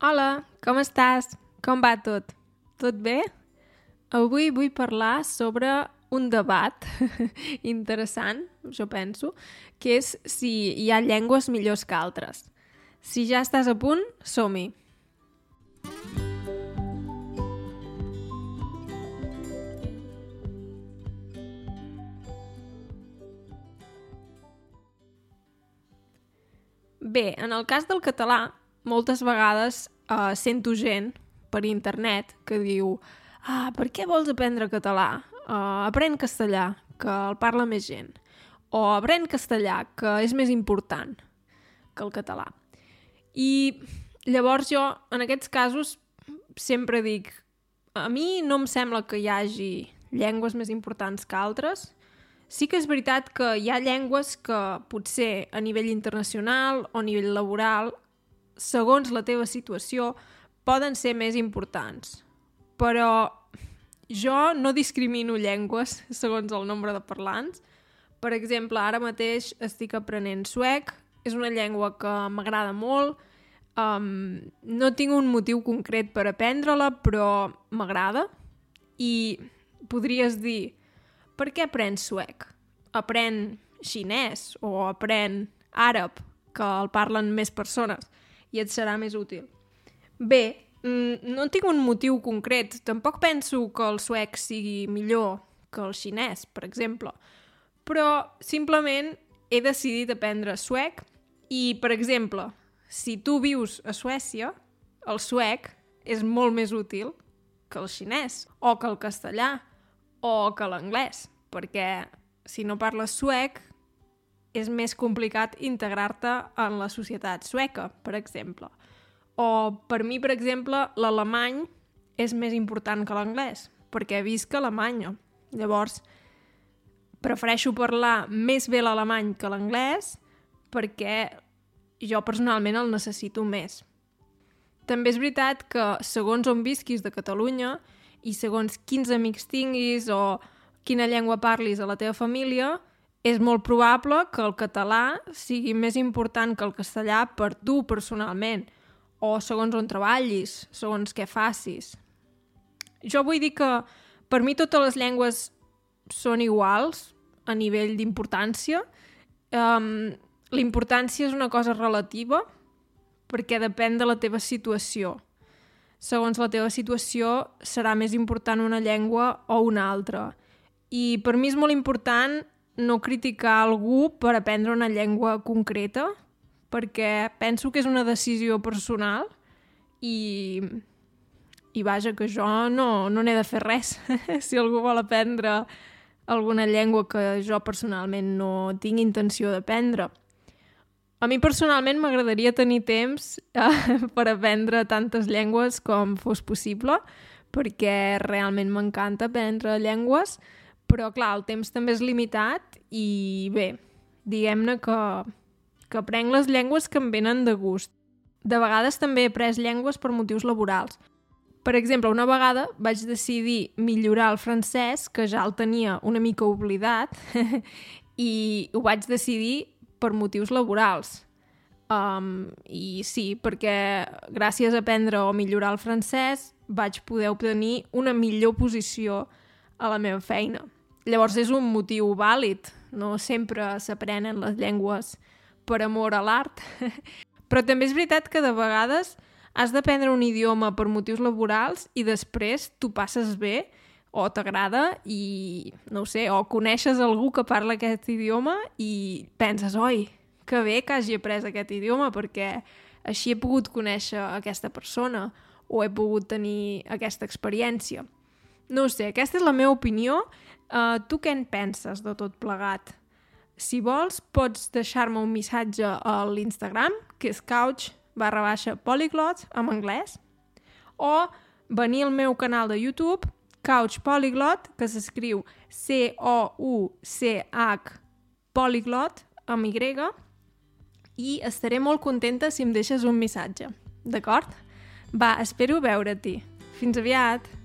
Hola, com estàs? Com va tot? Tot bé? Avui vull parlar sobre un debat interessant, jo penso, que és si hi ha llengües millors que altres. Si ja estàs a punt, som-hi! Bé, en el cas del català, moltes vegades uh, sento gent per internet que diu ah, per què vols aprendre català? Uh, aprèn castellà, que el parla més gent. O aprèn castellà, que és més important que el català. I llavors jo, en aquests casos, sempre dic a mi no em sembla que hi hagi llengües més importants que altres. Sí que és veritat que hi ha llengües que potser a nivell internacional o a nivell laboral segons la teva situació, poden ser més importants. Però jo no discrimino llengües segons el nombre de parlants. Per exemple, ara mateix estic aprenent suec, és una llengua que m'agrada molt, um, no tinc un motiu concret per aprendre-la, però m'agrada. I podries dir, per què aprens suec? Aprèn xinès o aprèn àrab, que el parlen més persones i et serà més útil. Bé, mm, no tinc un motiu concret. Tampoc penso que el suec sigui millor que el xinès, per exemple. Però simplement he decidit aprendre suec i, per exemple, si tu vius a Suècia, el suec és molt més útil que el xinès, o que el castellà, o que l'anglès, perquè si no parles suec és més complicat integrar-te en la societat sueca, per exemple. O per mi, per exemple, l'alemany és més important que l'anglès, perquè visc a Alemanya. Llavors, prefereixo parlar més bé l'alemany que l'anglès perquè jo personalment el necessito més. També és veritat que segons on visquis de Catalunya i segons quins amics tinguis o quina llengua parlis a la teva família, és molt probable que el català sigui més important que el castellà per tu personalment, o segons on treballis, segons què facis. Jo vull dir que per mi totes les llengües són iguals a nivell d'importància. Um, L'importància és una cosa relativa perquè depèn de la teva situació. Segons la teva situació serà més important una llengua o una altra. I per mi és molt important no criticar algú per aprendre una llengua concreta, perquè penso que és una decisió personal i, i vaja, que jo no, no n'he de fer res. si algú vol aprendre alguna llengua que jo personalment no tinc intenció d'aprendre. A mi personalment m'agradaria tenir temps eh, per aprendre tantes llengües com fos possible, perquè realment m'encanta aprendre llengües, però clar, el temps també és limitat i bé, diguem-ne que, que aprenc les llengües que em venen de gust. De vegades també he après llengües per motius laborals. Per exemple, una vegada vaig decidir millorar el francès, que ja el tenia una mica oblidat, i ho vaig decidir per motius laborals. Um, I sí, perquè gràcies a aprendre o millorar el francès vaig poder obtenir una millor posició a la meva feina. Llavors és un motiu vàlid, no sempre s'aprenen les llengües per amor a l'art. Però també és veritat que de vegades has d'aprendre un idioma per motius laborals i després tu passes bé o t'agrada i, no sé, o coneixes algú que parla aquest idioma i penses, oi, que bé que hagi après aquest idioma perquè així he pogut conèixer aquesta persona o he pogut tenir aquesta experiència. No sé, aquesta és la meva opinió Uh, tu què en penses de tot plegat? Si vols, pots deixar-me un missatge a l'Instagram, que és couch barra baixa polyglot, en anglès, o venir al meu canal de YouTube, Couch Polyglot, que s'escriu C-O-U-C-H Polyglot, amb Y, i estaré molt contenta si em deixes un missatge. D'acord? Va, espero veure-t'hi. Fins aviat!